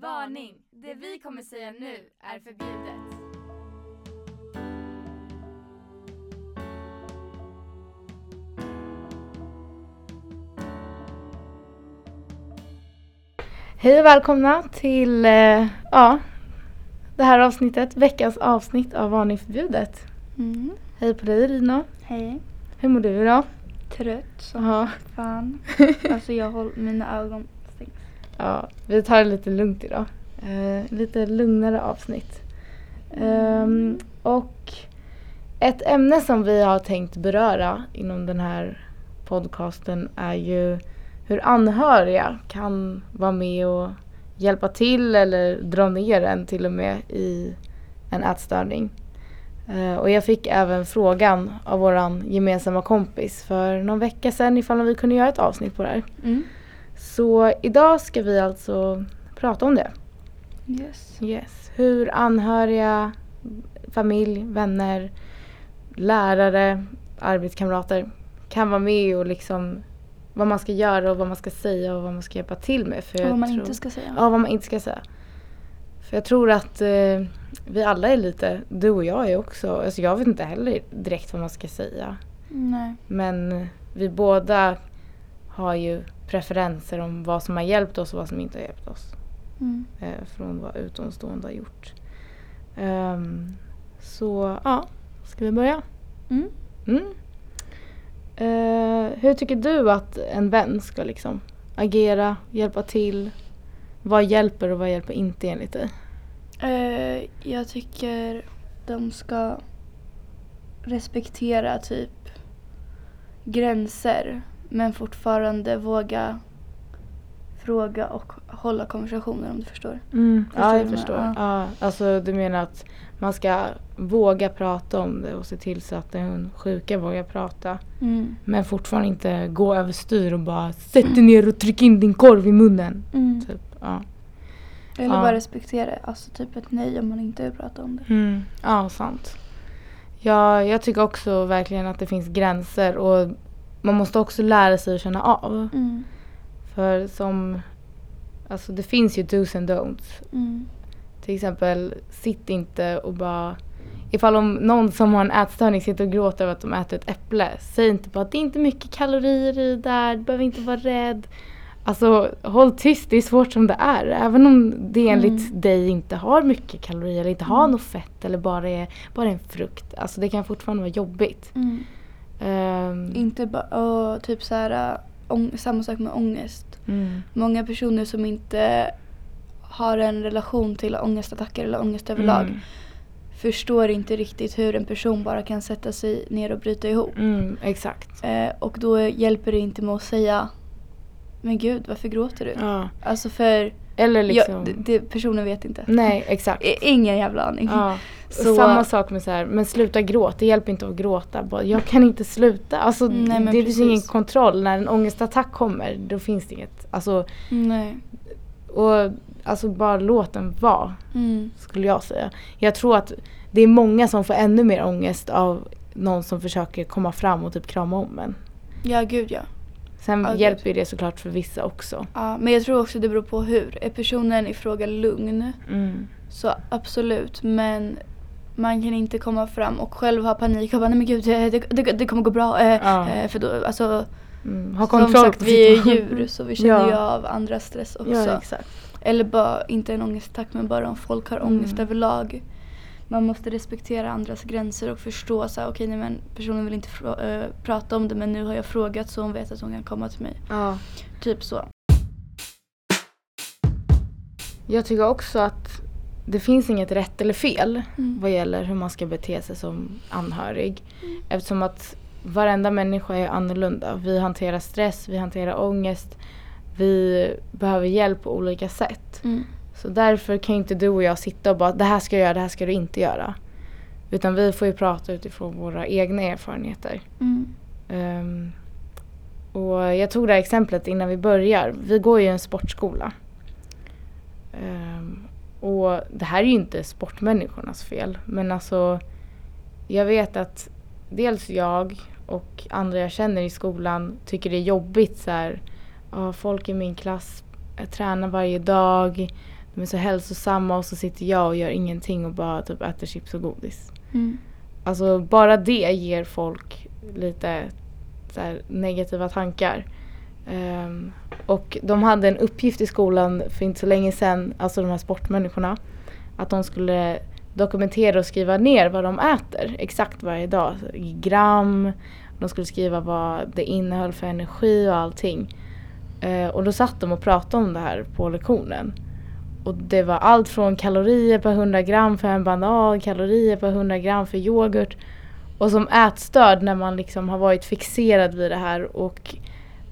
Varning! Det vi kommer säga nu är förbjudet. Hej och välkomna till eh, ja, det här avsnittet, veckans avsnitt av Varning förbjudet. Mm. Hej på dig Rina. Hej. Hur mår du idag? Trött som Ja, fan. alltså jag håller mina ögon ja, vi tar det lite lugnt idag. Eh, lite lugnare avsnitt. Um, och ett ämne som vi har tänkt beröra inom den här podcasten är ju hur anhöriga kan vara med och hjälpa till eller dra ner en till och med i en ätstörning. Eh, och jag fick även frågan av våran gemensamma kompis för någon vecka sedan ifall vi kunde göra ett avsnitt på det här. Mm. Så idag ska vi alltså prata om det. Yes. Yes. Hur anhöriga, familj, vänner, lärare, arbetskamrater kan vara med och liksom vad man ska göra och vad man ska säga och vad man ska hjälpa till med. För Och vad man tror, inte ska säga. Ja, vad man inte ska säga. För jag tror att eh, vi alla är lite, du och jag är också, alltså jag vet inte heller direkt vad man ska säga. Nej. Men vi båda har ju preferenser om vad som har hjälpt oss och vad som inte har hjälpt oss Mm. eh, från vad utomstående har gjort. Ehm, så ja, ska vi börja? Mm. Mm. Eh, hur tycker du att en vän ska liksom agera, hjälpa till? Vad hjälper och vad hjälper inte enligt dig? Eh, jag tycker de ska respektera typ gränser men fortfarande våga fråga och hålla konversationer om du förstår. Förstår ja, jag förstår. menar? Ja. alltså du menar att man ska våga prata om det och se till så att den sjuka vågar prata. Mm. Men fortfarande inte gå överstyr och bara sätt dig ner och tryck in din korv i munnen. Mm. Typ. Ja. Eller Ja. bara respektera. Alltså typ ett nej om man inte vill prata om det. Mm. Ja, sant. Ja, jag tycker också verkligen att det finns gränser och man måste också lära sig att känna av. Mm. För som, alltså det finns ju dos and don'ts. Mm. Till exempel, sitt inte och bara Ifall om någon som har en ätstörning sitter och gråter över att de äter ett äpple, säg inte bara att det är inte mycket kalorier i det där, du behöver inte vara rädd. Alltså håll tyst, det är svårt som det är. Även om det enligt Mm. dig inte har mycket kalorier eller inte har Mm. något fett eller bara är bara en frukt. Alltså det kan fortfarande vara jobbigt. Mm. Ehm, Inte bara, typ så här, ång- samma sak med ångest. mm, Många personer som inte har en relation till ångestattacker eller ångest överlag mm, förstår inte riktigt hur en person bara kan sätta sig ner och bryta ihop. mm, exakt. Eh, och då hjälper det inte med att säga Men gud, varför gråter du? Ja. Alltså för Eller liksom. jag, det, det, personen vet inte. Nej, exakt. Ingen jävla aning. Ja. Så- Samma sak med så här, men sluta gråta, det hjälper inte att gråta. Bara, Jag kan inte sluta. Alltså, Nej, det finns ingen kontroll. När en ångestattack kommer, då finns det inget. Alltså, Nej. och, alltså bara låt den vara, Mm. skulle jag säga. Jag tror att det är många som får ännu mer ångest av någon som försöker komma fram och typ krama om en. Ja, gud ja. Sen Ja, hjälper ju det såklart för vissa också. ja. Men jag tror också det beror på hur. Är personen i fråga lugn Mm. så absolut. Men man kan inte komma fram och själv ha panik och bara nej men gud det, det, det kommer gå bra. Eh, Ja. eh, för då, alltså, Mm. Ha som kontroll sagt på vi är djur så vi känner Ja. ju av andras stress också. Ja. Eller bara, inte en ångestattack men bara om folk har ångest Mm. överlag. Man måste respektera andras gränser och förstå så här, okej nej men personen vill inte eh, prata om det men nu har jag frågat så hon vet att hon kan komma till mig. Ja. Typ så. Jag tycker också att det finns inget rätt eller fel Mm. vad gäller hur man ska bete sig som anhörig. Mm. Eftersom att varenda människa är annorlunda. Vi hanterar stress, vi hanterar ångest. Vi behöver hjälp på olika sätt. Mm. Så därför kan inte du och jag sitta och bara det här ska jag göra, det här ska du inte göra. Utan vi får ju prata utifrån våra egna erfarenheter. Mm. Ehm, och jag tog det här exemplet innan vi börjar. Vi går ju en sportskola. Ehm, och det här är ju inte sportmänniskornas fel. Men alltså, jag vet att dels jag och andra jag känner i skolan tycker det är jobbigt så här. Folk i min klass tränar varje dag. De är så hälsosamma och så sitter jag och gör ingenting och bara typ äter chips och godis. Mm. Alltså bara det ger folk lite här, negativa tankar. Ehm, och de hade en uppgift i skolan för inte så länge sedan, alltså de här sportmänniskorna, att de skulle dokumentera och skriva ner vad de äter exakt varje dag. I gram, de skulle skriva vad det innehöll för energi och allting. Eh, och då satt de och pratade om det här på lektionen. Och det var allt från kalorier per 100 gram för en banan, kalorier per 100 gram för yoghurt. Och som ätstörd när man liksom har varit fixerad vid det här och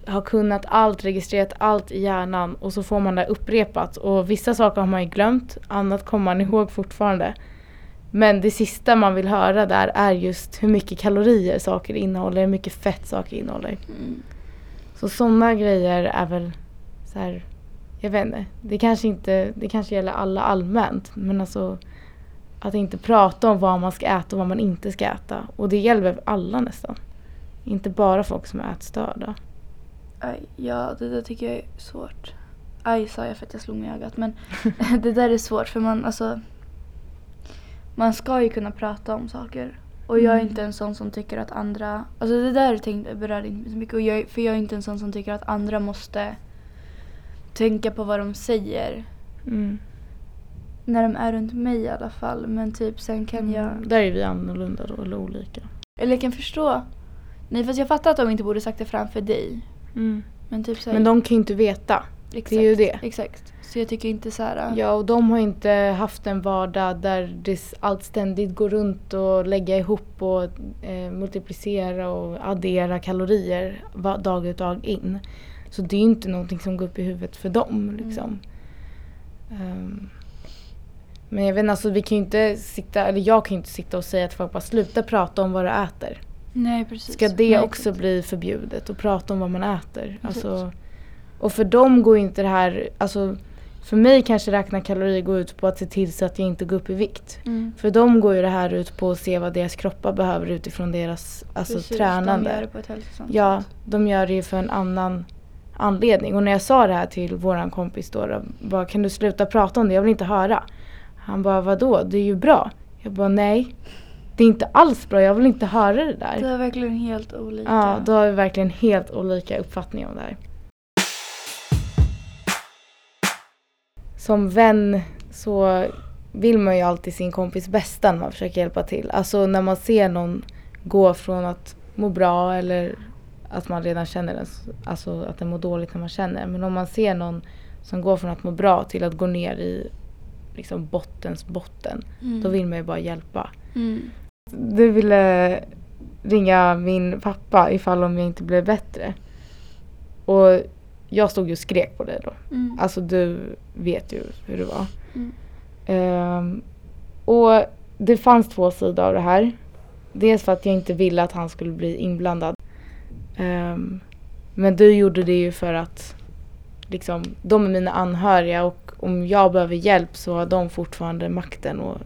har kunnat allt, registrerat allt i hjärnan och så får man det upprepat. Och vissa saker har man ju glömt, annat kommer man ihåg fortfarande. Men det sista man vill höra där är just hur mycket kalorier saker innehåller, hur mycket fett saker innehåller. Mm. Så sådana grejer är väl så här, jag vet inte, det kanske inte, det kanske gäller alla allmänt men alltså att inte prata om vad man ska äta och vad man inte ska äta. Och det gäller alla nästan. Inte bara folk som är ätstörda. Aj, ja, det där tycker jag är svårt. Aj sa jag för att jag slog mig i ögat men det där är svårt för man alltså man ska ju kunna prata om saker. Och jag är Mm. inte en sån som tycker att andra, alltså det där tänkte, berör inte mig så mycket. Och jag, för jag är inte en sån som tycker att andra måste tänka på vad de säger. Mm. När de är runt mig i alla fall. Men typ sen kan jag, Mm. Där är vi annorlunda då, eller olika. eller jag kan förstå. Nej fast jag fattar att de inte borde sagt det framför dig. Men typ såhär, Men de kan ju inte veta. exakt, det är ju det. Exakt. Så jag tycker inte så här. Ja, och de har inte haft en vardag där allt ständigt går runt och lägga ihop och eh, multiplicera och addera kalorier dag ut dag in. Så det är inte någonting som går upp i huvudet för dem. Liksom. Ehm, men jag vet inte, alltså, vi kan ju inte sitta, eller jag kan ju inte sitta och säga till folk bara sluta prata om vad du äter. Nej precis. Ska det Nej, också exakt. bli förbjudet att prata om vad man äter? Precis. Alltså, och för dem går inte det här, alltså för mig kanske räkna kalorier går ut på att se till så att jag inte går upp i vikt. Mm. För dem går ju det här ut på att se vad deras kroppar behöver utifrån deras alltså, Precis, tränande. De gör det på ett hälsosamt Ja, sätt. de gör det ju för en annan anledning. Och när jag sa det här till våran kompis då, då bara, kan du sluta prata om det? Jag vill inte höra. Han bara, vadå? Det är ju bra. Jag bara, nej. Det är inte alls bra, jag vill inte höra det där. Det är verkligen helt olika. Ja, då har vi verkligen helt olika uppfattningar om det här. Som vän så vill man ju alltid sin kompis bästa när man försöker hjälpa till. Alltså när man ser någon gå från att må bra eller att man redan känner den, alltså att den mår dåligt när man känner. Men om man ser någon som går från att må bra till att gå ner i liksom bottens botten. Mm. Då vill man ju bara hjälpa. Mm. Du ville ringa min pappa ifall om jag inte blev bättre. Och jag stod ju och skrek på dig då. Mm. Alltså du vet ju hur det var. Mm. Ehm, och det fanns två sidor av det här. Dels för att jag inte ville att han skulle bli inblandad. Ehm, men du gjorde det ju för att liksom, de är mina anhöriga och om jag behöver hjälp så har de fortfarande makten att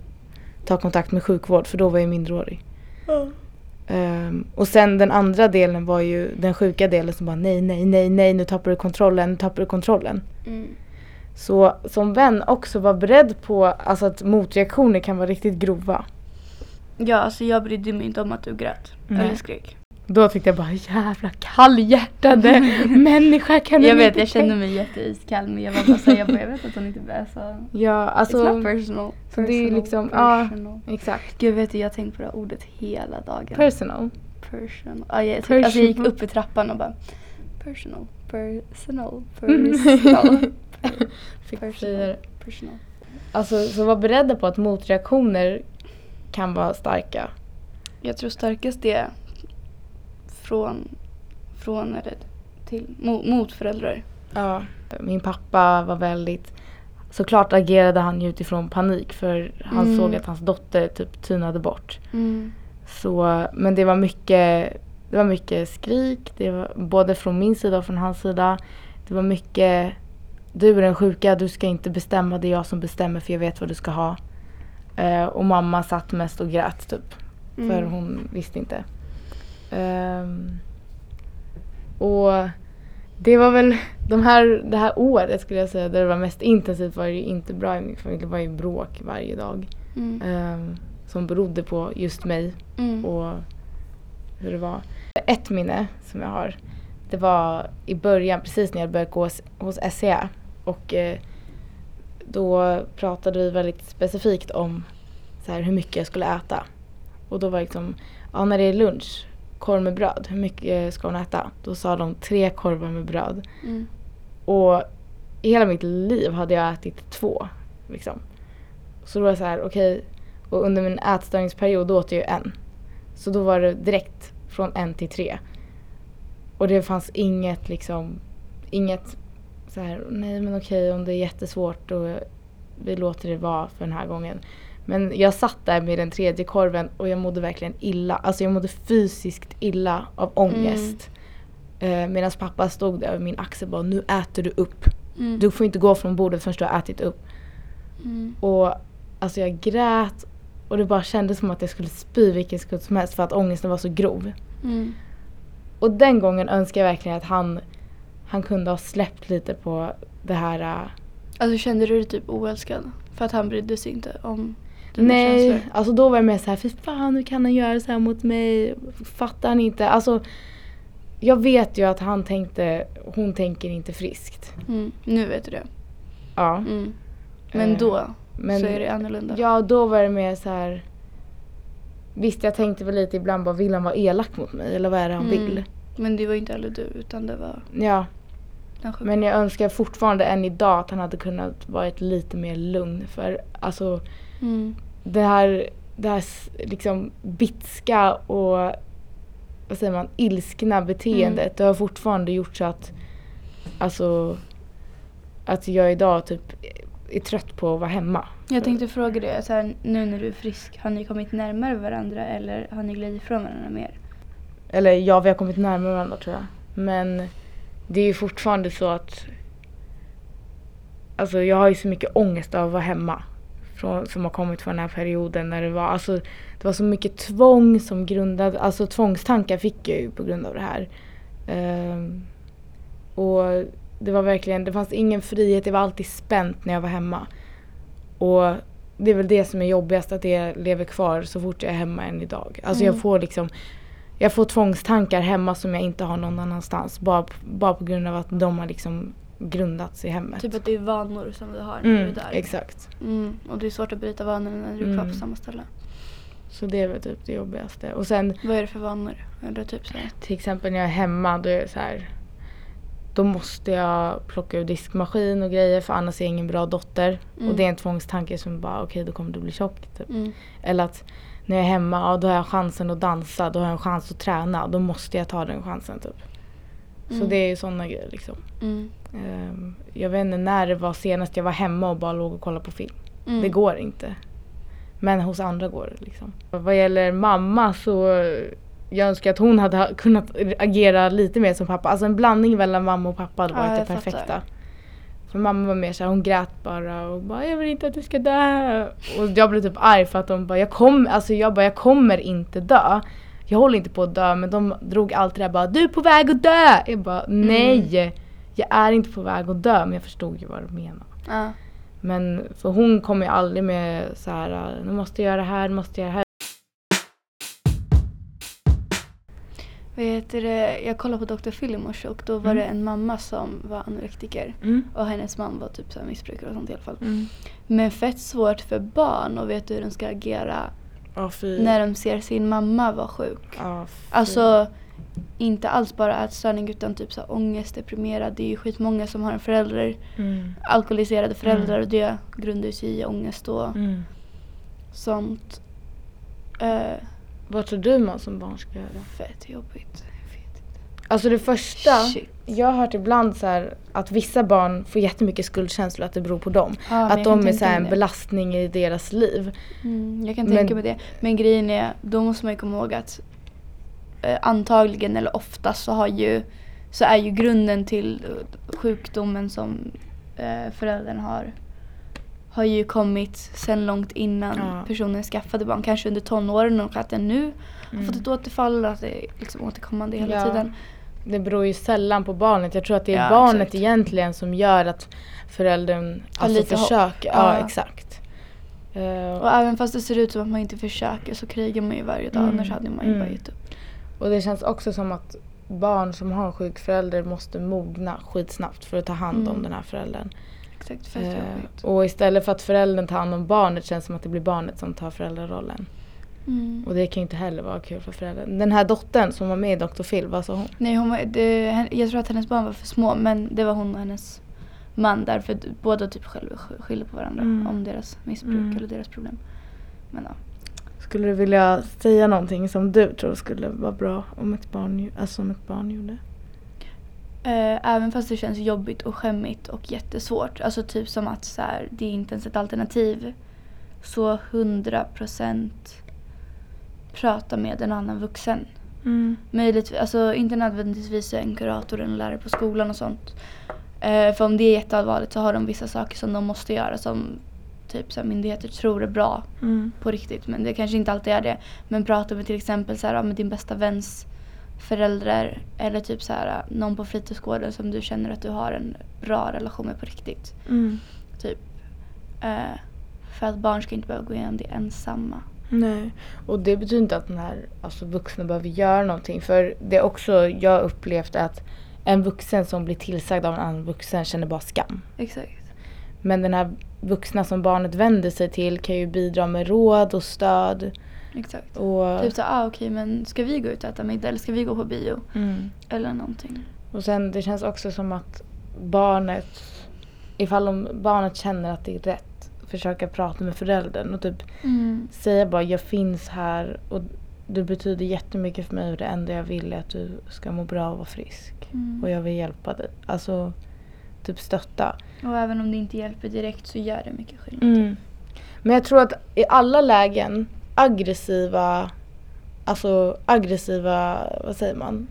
ta kontakt med sjukvård för då var jag minderårig. Ehm, och sen den andra delen var ju den sjuka delen som bara nej, nej, nej, nej, nu tappar du kontrollen, nu tappar du kontrollen. Mm. Så som vän också var beredd på alltså, att motreaktioner kan vara riktigt grova. Ja, alltså jag brydde mig inte om att du grät. Nej. Eller skrek. Då tyckte jag bara jävla kallhjärtade människa kan Jag vet, jag tänka- mig jätteiskall men jag var bara såhär, jag, bara, jag vet att hon inte är så. Ja, It's alltså. not personal. så det är Personal, liksom- ja. personal. Exakt. Gud vet du, jag har tänkt på det ordet hela dagen. Personal. personal. Ja, jag, typ, alltså jag gick Personal. upp i trappan och bara personal, personal, personal. per- Personal. personal. Alltså så var beredda på att motreaktioner kan vara starka. Jag tror starkast det är från, från eller till, mot, mot föräldrar. Ja. Min pappa var väldigt Såklart agerade han ju utifrån panik för han Mm. såg att hans dotter typ tynade bort. Så, men det var mycket, det var mycket skrik, det var både från min sida och från hans sida. Det var mycket, du är den sjuka, du ska inte bestämma, det är jag som bestämmer för jag vet vad du ska ha. Eh, och mamma satt mest och grät typ, för Mm. hon visste inte. Ehm, och Det var väl de här, det här året skulle jag säga där det var mest intensivt var det ju inte bra i min familj. Det var ju bråk varje dag. Mm. ehm, som berodde på just mig Mm. och hur det var. Ett minne som jag har, det var i början precis när jag började gå hos, hos SCA. Och eh, då pratade vi väldigt specifikt om så här, hur mycket jag skulle äta. Och då var det liksom, ja när det är lunch, korv med bröd, hur mycket ska hon äta? Då sa de tre korvar med bröd. Mm. Och i hela mitt liv hade jag ätit två. Liksom. Så då var det så här, okej. och under min ätstörningsperiod då åt jag ju en. Så då var det direkt från en till tre. Och det fanns inget liksom, inget så här, nej men okej om det är jättesvårt och vi låter det vara för den här gången. Men jag satt där med den tredje korven och jag mådde verkligen illa. Alltså jag mådde fysiskt illa av ångest. Eh, Medan pappa stod där över min axel och bara nu äter du upp. Mm. Du får inte gå från bordet förrän du har ätit upp. Mm. Och alltså jag grät och det bara kändes som att jag skulle spy vilken sekund som helst för att ångesten var så grov. Mm. Och den gången önskar jag verkligen att han, han kunde ha släppt lite på det här. äh, Alltså kände du dig typ oälskad? För att han brydde sig inte om nej, känslor? alltså då var jag mer så här, fy fan hur kan han göra så här mot mig? Fattar han inte? Alltså jag vet ju att han tänkte, hon tänker inte friskt. Mm. Nu vet du det. Ja. Mm. Men Eh, då men- så är det annorlunda. Ja, då var det mer så här. Visst, jag tänkte väl lite ibland bara, vill han vara elak mot mig eller vad är det han Mm. vill? Men det var inte heller du utan det var Ja, men jag önskar fortfarande än idag att han hade kunnat vara lite mer lugn. För alltså Mm. det här, det här liksom bitska och vad säger man, ilskna beteendet. Mm. Det har fortfarande gjort så att alltså att jag idag typ är trött på att vara hemma. Jag tänkte fråga dig, så här, nu när du är frisk, har ni kommit närmare varandra eller har ni glidit ifrån varandra mer? Eller ja, vi har kommit närmare varandra tror jag. Men det är ju fortfarande så att Alltså jag har ju så mycket ångest av att vara hemma. Från, som har kommit från den här perioden när det var, alltså, det var så mycket tvång som grundade, alltså tvångstankar fick jag ju på grund av det här. Ehm, och det var verkligen, det fanns ingen frihet, det var alltid spänt när jag var hemma. Och det är väl det som är jobbigast, att det lever kvar så fort jag är hemma än idag. Alltså Mm. jag får liksom jag får tvångstankar hemma som jag inte har någon annanstans. Bara, bara på grund av att de har liksom grundats i hemmet. Typ att det är vanor som du har när du är mm, där. exakt. Mm. Och det är svårt att bryta vanorna när du är kvar Mm. på samma ställe. Så det är väl typ det jobbigaste. Och sen Vad är det för vanor? Eller typ så här. till exempel när jag är hemma då är det så här. Då måste jag plocka ur diskmaskin och grejer för annars är jag ingen bra dotter. Mm. Och det är en tvångstanke som bara okej då kommer du bli tjock. Typ. Mm. Eller att när jag är hemma, ja, då har jag chansen att dansa, då har jag en chans att träna. Då måste jag ta den chansen typ. Så Mm. det är ju sådana grejer liksom. Ehm, jag vet inte när det var senast jag var hemma och bara låg och kollade på film. Mm. Det går inte. Men hos andra går det liksom. Vad gäller mamma så eh, jag önskar att hon hade ha- kunnat agera lite mer som pappa. Alltså en blandning mellan mamma och pappa hade Ja, varit det jag fattar. perfekta. För mamma var mer såhär, hon grät bara och bara jag vill inte att du ska dö. Och jag blev typ arg för att de bara jag kommer, alltså jag bara jag kommer inte dö. Jag håller inte på att dö men de drog alltid det här bara du är på väg att dö. Jag bara nej. Jag är inte på väg att dö men jag förstod ju vad de menade. Ja. Men för hon kommer ju aldrig med så här, nu måste jag göra det här, nu måste jag göra det här. Heter det? Jag kollade på Dr. Phil i morse och då var Mm. det en mamma som var anorektiker. Mm. Och hennes man var typ så missbrukare och sånt i alla fall. Mm. Men fett svårt för barn att veta hur de ska agera Fy. när de ser sin mamma vara sjuk. Fy. Alltså inte alls bara ätstörning utan typ så här ångest, deprimerad. Det är ju skitmånga som har en förälder, Mm. alkoholiserade föräldrar och det grundar sig i ångest och Mm. sånt. Eh, Vad tror du man som barn ska göra? fett jobbigt. Jag vet inte. Alltså det första, Shit. Jag har hört ibland så här att vissa barn får jättemycket skuldkänslor att det beror på dem. Ja, att de är så en belastning i deras liv. Mm, jag kan Men- tänka mig det. Men grejen är, då måste man ju komma ihåg att eh, antagligen eller oftast så har ju så är ju grunden till eh, sjukdomen som eh, föräldern har har ju kommit sen långt innan Ja. personen skaffade barn. Kanske under tonåren och att den nu har Mm. fått ett återfall. Att det är liksom återkommande hela Ja. tiden. Det beror ju sällan på barnet. Jag tror att det är Ja, barnet exakt. egentligen som gör att föräldern Har alltså lite försöker. Ja, Ja. exakt. Eh, Och även fast det ser ut som att man inte försöker så krigar man ju varje dag. Mm. Annars hade man ju Mm. bara gett upp. och det känns också som att barn som har en sjuk förälder måste mogna skitsnabbt för att ta hand om Mm. den här föräldern. Exakt, fett jobbigt. och istället för att föräldern tar hand om barnet känns det som att det blir barnet som tar föräldrarollen. Mm. Och det kan ju inte heller vara kul för föräldern. Den här dottern som var med i Dr. Phil, vad sa hon? Nej, hon var, det, jag tror att hennes barn var för små men det var hon och hennes man där för båda typ själva sk- skyller på varandra Mm. om deras missbruk Mm. eller deras problem. Men ja. Skulle du vilja säga någonting som du tror skulle vara bra om ett barn, alltså om ett barn gjorde? Eh, även fast det känns jobbigt och skämmigt och jättesvårt. Alltså typ som att så här, det är inte ens ett alternativ. Så 100% prata med en annan vuxen. Möjligtvis, alltså inte nödvändigtvis en kurator eller en lärare på skolan och sånt. Eh, för om det är jätteallvarligt så har de vissa saker som de måste göra som typ så här, myndigheter tror är bra Mm. på riktigt. Men det kanske inte alltid är det. Men prata med till exempel så här, med din bästa väns föräldrar eller typ så här, någon på fritidsgården som du känner att du har en bra relation med på riktigt. Mm. Typ. Eh, för att barn ska inte behöva gå igenom det ensamma. Nej. Och det betyder inte att den här alltså, vuxna behöver göra någonting. För det är också, jag upplevt att en vuxen som blir tillsagd av en annan vuxen känner bara skam. Exakt. Men den här vuxna som barnet vänder sig till kan ju bidra med råd och stöd. Exakt. Och, Typ så ah, okej men ska vi gå ut och äta middag eller ska vi gå på bio? mm. Eller någonting. och sen det känns också som att barnet, ifall om barnet känner att det är rätt, försöka prata med föräldern och typ Mm. säga bara jag finns här och du betyder jättemycket för mig och det enda jag vill är att du ska må bra och vara frisk. Mm. Och jag vill hjälpa dig. Alltså typ stötta. Och även om det inte hjälper direkt så gör det mycket skillnad. Mm. Men jag tror att i alla lägen aggressiva, alltså aggressiva, vad säger man?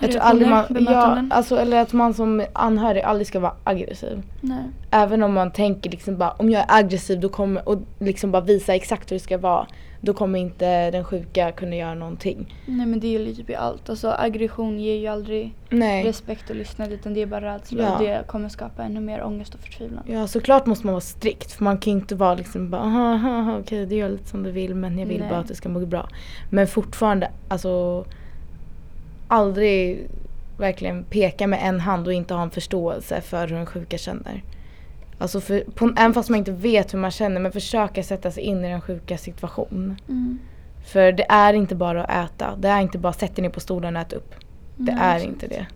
Jag tror aldrig man, ja, alltså, eller att man som anhörig aldrig ska vara aggressiv. Nej. Även om man tänker liksom bara om jag är aggressiv då kommer, och liksom bara visa exakt hur det ska vara. Då kommer inte den sjuka kunna göra någonting. Nej men det är ju typ i allt. Alltså aggression ger ju aldrig Nej. respekt och lyssnad utan det är bara rädsla Ja. och det kommer skapa ännu mer ångest och förtvivlan. Ja såklart måste man vara strikt för man kan ju inte vara liksom bara aha, aha, aha, okej du gör lite som du vill men jag vill Nej. bara att du ska må bra. Men fortfarande alltså aldrig verkligen peka med en hand och inte ha en förståelse för hur den sjuka känner. Alltså för, på, även fast man inte vet hur man känner men försöka sätta sig in i den sjuka situation. Mm. För det är inte bara att äta. Det är inte bara sätt dig ner på stolen och ät upp. Det Nej, är inte det.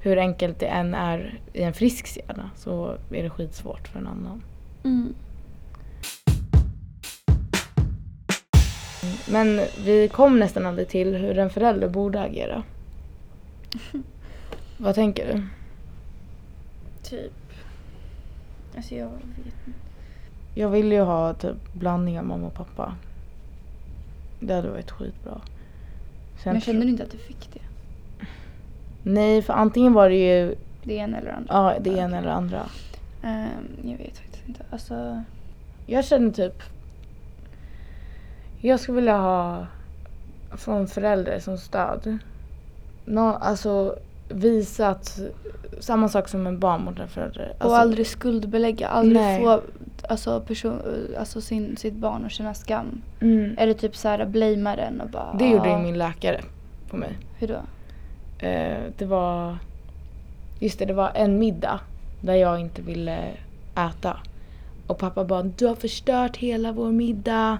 Hur enkelt det än är i en frisk hjärna så är det skitsvårt för en annan. Mm. Men vi kom nästan aldrig till hur en förälder borde agera. Vad tänker du? Typ. Alltså jag vet inte. Jag vill ju ha typ blandning av mamma och pappa. Det hade varit skitbra. Sen Men kände du inte att du fick det? Nej, för antingen var det ju Det ena eller andra? ja, det ena eller andra. Ehm, jag vet faktiskt inte. Alltså. Jag känner typ... Jag skulle vilja ha från föräldrar som stöd. Nå, alltså visa att samma sak som en barn mot en förälder. Alltså, och aldrig skuldbelägga. Aldrig Nej. få alltså, person, alltså sin, sitt barn att känna skam. mm, Eller typ såhär blamea den och bara. det gjorde ju min läkare på mig. Hur då? Eh, det var... Just det, det var en middag där jag inte ville äta. Och pappa bara, du har förstört hela vår middag.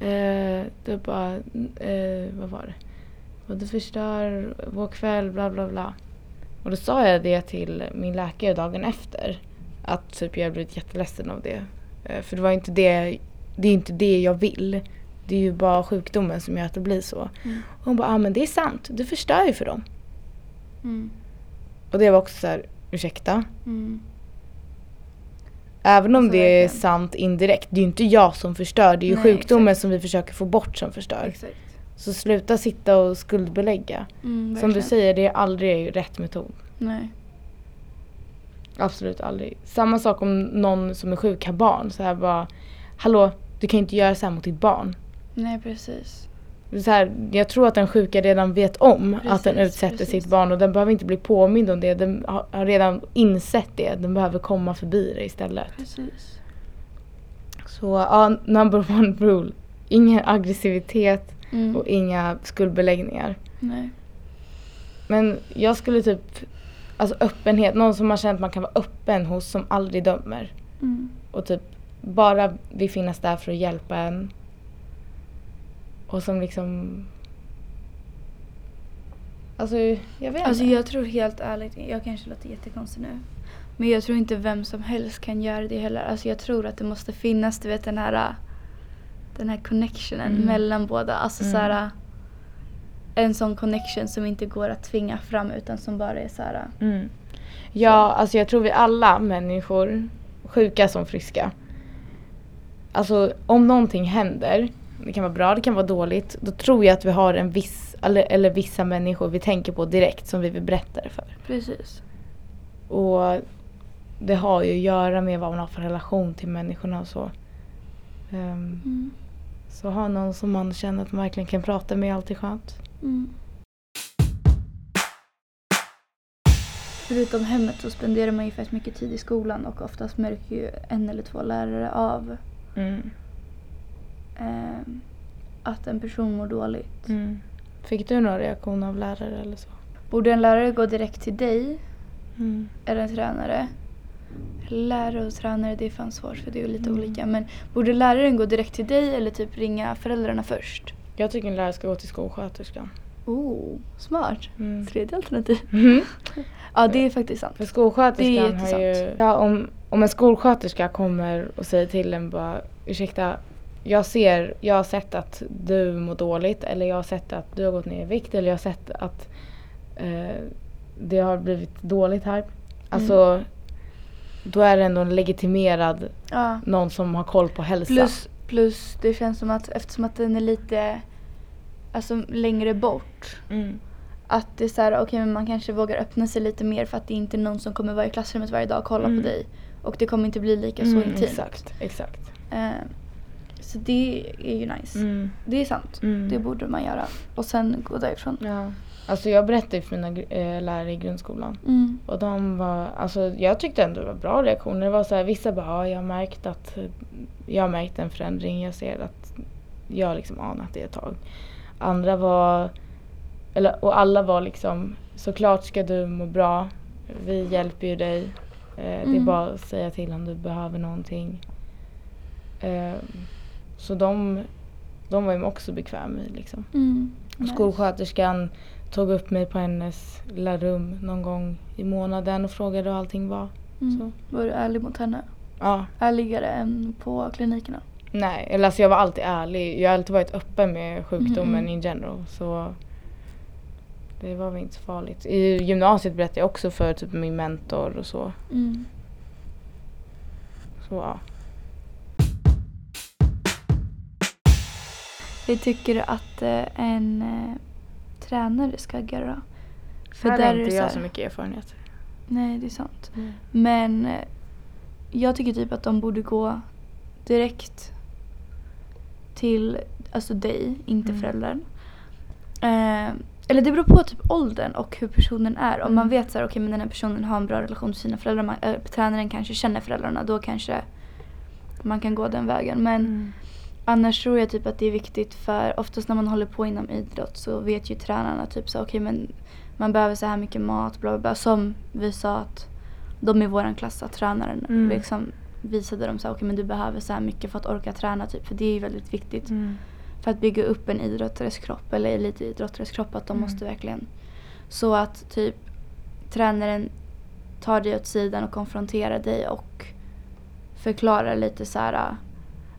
Eh, det bara, eh, vad var det? Och du förstör vår kväll, bla bla bla. Och då sa jag det till min läkare dagen efter. Att typ jag blivit jätteledsen av det. Eh, för det var inte det, det är inte det jag vill. Det är ju bara sjukdomen som gör att det blir så. Mm. Och hon bara, ah, men det är sant. Du förstör ju för dem. Mm. Och det var också så här, ursäkta. Mm. Även om Alltså, det är verkligen. sant indirekt. Det är ju inte jag som förstör. Det är ju Nej, sjukdomen exakt. som vi försöker få bort som förstör. Exakt. Så sluta sitta och skuldbelägga. Mm, Som du säger, det är aldrig rätt metod. Nej. Absolut aldrig. Samma sak om någon som är sjuk har barn. Så här bara, hallå, du kan inte göra så här mot ditt barn. Nej precis. Så här, jag tror att den sjuka redan vet om att den Precis, utsätter precis. sitt barn och den behöver inte bli påmind om det. Den har, har redan insett det. Den behöver komma förbi det istället. Precis. Så ja, number one rule. Ingen aggressivitet Mm. och inga skuldbeläggningar. Nej. Men jag skulle typ, alltså öppenhet, någon som man känner att man kan vara öppen hos som aldrig dömer. Mm. Och typ bara vill finnas där för att hjälpa en. Och som liksom... Alltså jag vet Alltså inte. jag tror helt ärligt, jag kanske låter jättekonstig nu. Men jag tror inte vem som helst kan göra det heller. Alltså jag tror att det måste finnas, du vet den här den här connectionen Mm. mellan båda. Alltså Mm. så här, en sån connection som inte går att tvinga fram utan som bara är så här. Mm. Ja, alltså jag tror vi alla människor, sjuka som friska. Alltså om någonting händer, det kan vara bra, det kan vara dåligt. Då tror jag att vi har en viss, eller, eller vissa människor vi tänker på direkt som vi vill berätta det för. Precis. Och det har ju att göra med vad man har för relation till människorna och så. Ehm, Mm. så ha någon som man känner att man verkligen kan prata med är alltid skönt. Mm. Förutom hemmet så spenderar man ju fett mycket tid i skolan och oftast märker ju en eller två lärare av Mm. Ehm, att en person mår dåligt. Mm. Fick du någon reaktion av lärare eller så? Borde en lärare gå direkt till dig Mm. eller en tränare? Lärare och tränare, det är fan svårt för det är lite Mm. olika. Men borde läraren gå direkt till dig eller typ ringa föräldrarna först? Jag tycker en lärare ska gå till skolsköterskan. Oh, smart. Mm. Tredje alternativ. Mhm. Ja, det är faktiskt sant. För skolsköterskan är har ju... Ja, om, om en skolsköterska kommer och säger till en bara ursäkta, jag ser, jag har sett att du mår dåligt eller jag har sett att du har gått ner i vikt eller jag har sett att eh, det har blivit dåligt här. Alltså, då är det ändå en legitimerad Ja. någon som har koll på hälsa. Plus, plus det känns som att eftersom att den är lite alltså, längre bort. Mm. Att det är så här, okej men man kanske vågar öppna sig lite mer för att det är inte någon som kommer vara i klassrummet varje dag och kolla Mm. på dig. Och det kommer inte bli lika så Mm, intimt. Exakt, exakt. Eh, så det är ju nice. Mm. Det är sant. Mm. Det borde man göra. Och sen gå därifrån. Ja. Alltså jag berättade för mina eh, lärare i grundskolan. Mm. Och de var, alltså jag tyckte ändå det var bra reaktioner. Det var så här, vissa bara, ja jag har märkt att, jag har märkt en förändring. Jag ser att jag har liksom anat det ett tag. Andra var, eller, och alla var liksom, såklart ska du må bra. Vi hjälper ju dig. Eh, Det är Mm. bara att säga till om du behöver någonting. Eh, så de, de var ju också bekväma i liksom. Mm. Nice. Skolsköterskan tog upp mig på hennes lilla rum någon gång i månaden och frågade hur allting var. Mm. Så. Var du ärlig mot henne? Ja, Ärligare än på klinikerna? nej, eller alltså jag var alltid ärlig. Jag har alltid varit öppen med sjukdomen Mhm. in general. Så det var väl inte så farligt. I gymnasiet berättade jag också för typ min mentor och så. Mm. Så ja. Vi tycker att eh, en eh, tränare ska agera. För där är har inte så jag här- så mycket erfarenhet. Nej, det är sant. Men eh, jag tycker typ att de borde gå direkt till alltså dig, inte Mm. föräldern. Eh, eller det beror på typ åldern och hur personen är. Om man Mm. vet så här, okej men den här personen har en bra relation till sina föräldrar, man, äh, tränaren kanske känner föräldrarna, då kanske man kan gå den vägen. Men Mm. Annars tror jag typ att det är viktigt för oftast när man håller på inom idrott så vet ju tränarna typ så okej men man behöver så här mycket mat bla bla bla. Som vi sa att de i våran klass, att tränaren Mm. liksom visade dem så här, okej men du behöver så här mycket för att orka träna typ. För det är ju väldigt viktigt Mm. för att bygga upp en idrottares kropp eller elitidrottares kropp att de Mm. måste verkligen så att typ tränaren tar dig åt sidan och konfronterar dig och förklarar lite så här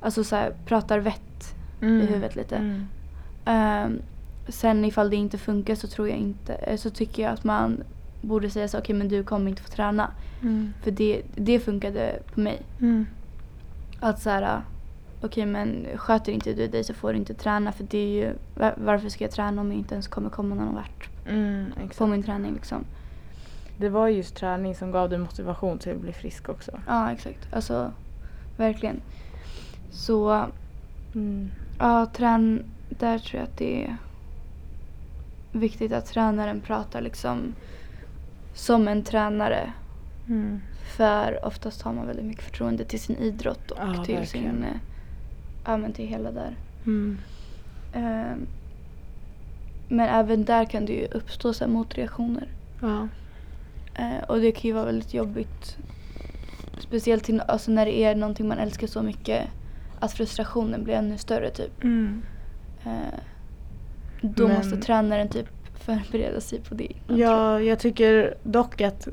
alltså så här, pratar vett Mm. i huvudet lite. Mm. Ehm, sen ifall det inte funkar så tror jag inte, eh, så tycker jag att man borde säga så okej men du kommer inte få träna. Mm. För det, det funkade på mig. Mm. Att så här, okej men sköter inte du dig så får du inte träna för det är ju, var- varför ska jag träna om jag inte ens kommer komma någon vart Mm. På min träning liksom. Det var just träning som gav dig motivation till att bli frisk också. Ja exakt, alltså verkligen. Så Mm. ja, trän, där tror jag att det är viktigt att tränaren pratar liksom som en tränare. Mm. För oftast har man väldigt mycket förtroende till sin idrott och Ja, till verkligen. sin, eh, ja men till hela där. Mm. Ehm, men även där kan det ju uppstå så motreaktioner. Ja. Eh, och det kan ju vara väldigt jobbigt. Speciellt till, alltså när det är någonting man älskar så mycket. Att frustrationen blir ännu större typ. Mm. Eh, då Men- måste tränaren typ förbereda sig på det. innan, tror Ja, jag tycker dock att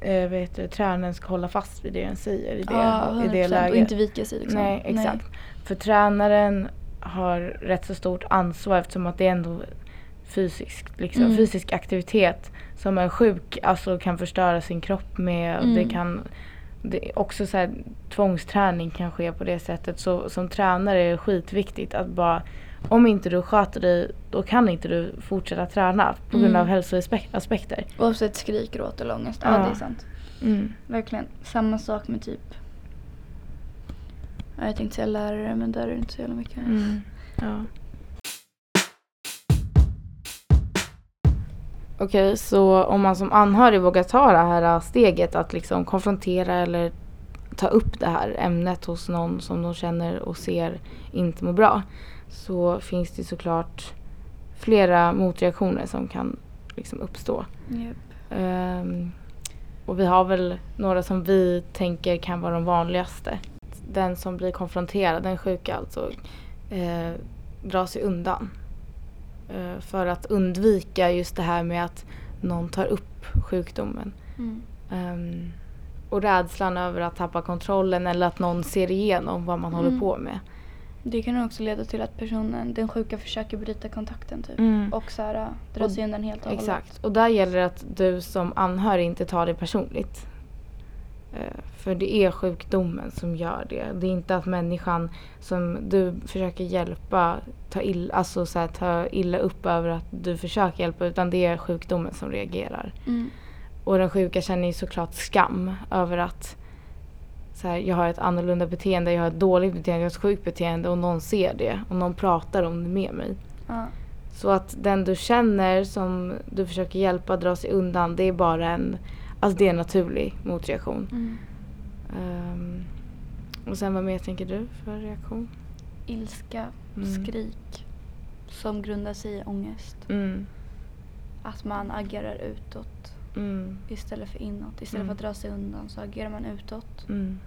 äh, vet du, tränaren ska hålla fast vid det den säger i det, Ja, i det 100% läget. och inte vika sig liksom. Nej, exakt. För tränaren har rätt så stort ansvar eftersom att det är ändå fysiskt, liksom, Mm. fysisk aktivitet som en sjuk alltså, kan förstöra sin kropp med. Mm. Det kan det är också så här, tvångsträning kan ske på det sättet. Så som tränare är det skitviktigt att bara om inte du sköter dig då kan inte du fortsätta träna på grund Mm. av hälsoaspekter. Oavsett skrik, gråt eller ångest. Ja, Ja. det är sant. Mm. Verkligen. Samma sak med typ ja, jag tänkte säga lärare men där är det inte så jävla mycket. Mm. Ja. Okej, så om man som anhörig vågar ta det här steget att liksom konfrontera eller ta upp det här ämnet hos någon som de känner och ser inte mår bra så finns det såklart flera motreaktioner som kan liksom uppstå. Japp. Ehm, och vi har väl några som vi tänker kan vara de vanligaste. Den som blir konfronterad, den sjuka alltså, eh, drar sig undan. Eh, för att undvika just det här med att någon tar upp sjukdomen. Mm. Ehm, och rädslan över att tappa kontrollen eller att någon ser igenom vad man håller Mm. på med. Det kan också leda till att personen, den sjuka försöker bryta kontakten typ. Mm. Och så här, dra Och- sig undan helt och hållet. Exakt. Och där gäller det att du som anhörig inte tar det personligt. Eh, För det är sjukdomen som gör det. Det är inte att människan som du försöker hjälpa tar illa, alltså så här, tar illa upp över att du försöker hjälpa utan det är sjukdomen som reagerar. Mm. Och den sjuka känner ju såklart skam över att så här, jag har ett annorlunda beteende, jag har ett dåligt beteende, jag har ett sjukt beteende och någon ser det och någon pratar om det med mig. Ja. Så att den du känner som du försöker hjälpa dra sig undan det är bara en, alltså det är en naturlig motreaktion. Mm. Ehm, och sen vad mer tänker du för reaktion? Ilska, Mm. skrik som grundar sig i ångest. Mm, Att man agerar utåt mm, istället för inåt. Istället Mm. för att dra sig undan så agerar man utåt. mm,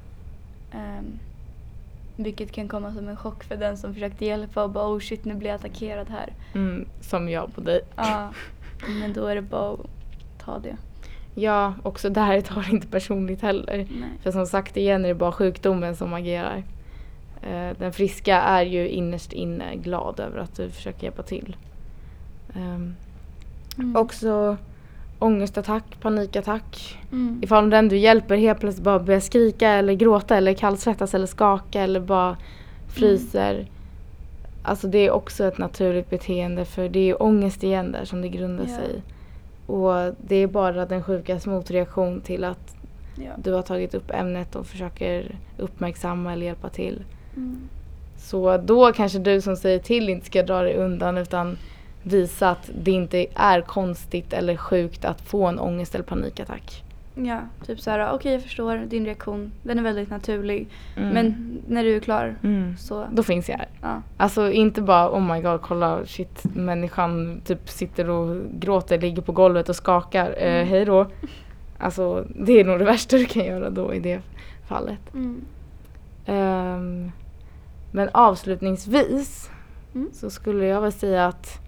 Ehm, vilket kan komma som en chock för den som försökte hjälpa och bara oh shit nu blir jag attackerad här. mm, som jag på dig. Ja, men då är det bara att ta det. Ja, också där tar det inte personligt heller. Nej. För som sagt igen är det bara sjukdomen som agerar. Eh, den friska är ju innerst inne glad över att du försöker hjälpa till. Ehm, Mm. Också ångestattack, panikattack. Mm. Ifall den du hjälper helt plötsligt bara börjar skrika eller gråta eller kallsvettas eller skaka eller bara fryser. Alltså det är också ett naturligt beteende för det är ångest igen där som det grundar Ja. sig i. Och det är bara den sjukas motreaktion till att Ja. du har tagit upp ämnet och försöker uppmärksamma eller hjälpa till. Mm. Så då kanske du som säger till inte ska dra dig undan utan visa att det inte är konstigt eller sjukt att få en ångest eller panikattack. Ja, typ så här, okej jag förstår din reaktion. Den är väldigt naturlig. Mm. Men när du är klar Mm. så, Då finns jag här. ja. Alltså inte bara oh my god kolla shit människan typ sitter och gråter, ligger på golvet och skakar. Eh, Mm. hej då. Alltså det är nog det värsta du kan göra då i det fallet. Ehm, men avslutningsvis Mm. så skulle jag väl säga att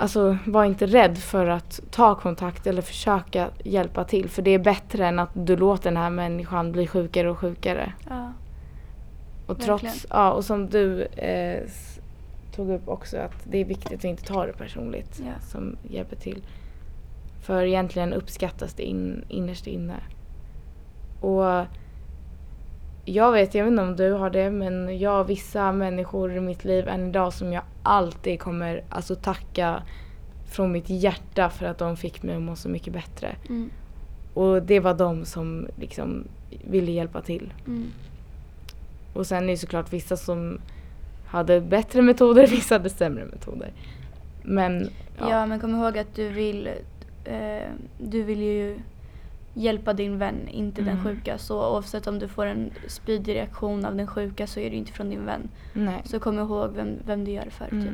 Alltså var inte rädd för att ta kontakt eller försöka hjälpa till. För det är bättre än att du låter den här människan bli sjukare och sjukare. Ja. Och Verkligen. trots, ja och som du eh, tog upp också att det är viktigt att inte ta det personligt Ja. som hjälper till. För egentligen uppskattas det in, innerst inne. Och jag vet, jag vet inte om du har det men jag har vissa människor i mitt liv än idag som jag alltid kommer alltså tacka från mitt hjärta för att de fick mig att må så mycket bättre. Mm. Och det var de som liksom ville hjälpa till. Mm. Och sen är det såklart vissa som hade bättre metoder, vissa hade sämre metoder. Men Ja. ja, men kom ihåg att du vill, eh, du vill ju hjälpa din vän, inte den Mm. sjuka. Så oavsett om du får en spydig reaktion av den sjuka så är det inte från din vän. nej. Så kom ihåg vem, vem du gör det för. Mm. Typ.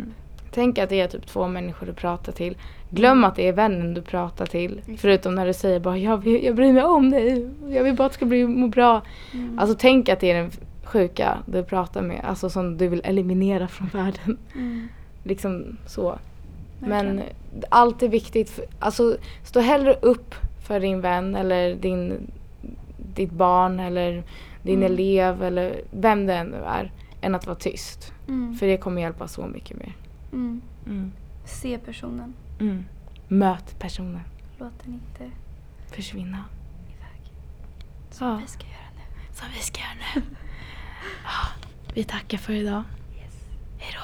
Tänk att det är typ två människor du pratar till. Glöm att det är vännen du pratar till. Exakt. Förutom när du säger bara jag, vill, jag bryr mig om dig. Jag vill bara att du ska bli, må bra. Mm. Alltså tänk att det är den sjuka du pratar med. Alltså som du vill eliminera från världen. Mm. Liksom så. Verkligen. Men allt är viktigt. Alltså stå hellre upp för din vän eller din, ditt barn eller din Mm. elev eller vem det än är. Än att vara tyst. Mm. För det kommer hjälpa så mycket mer. Mm. Mm. Se personen. Mm. Möt personen. Låt den inte Försvinna. iväg. Ja. Vi ska göra nu. Som vi ska göra nu. ja, vi tackar för idag. Yes. Hej då.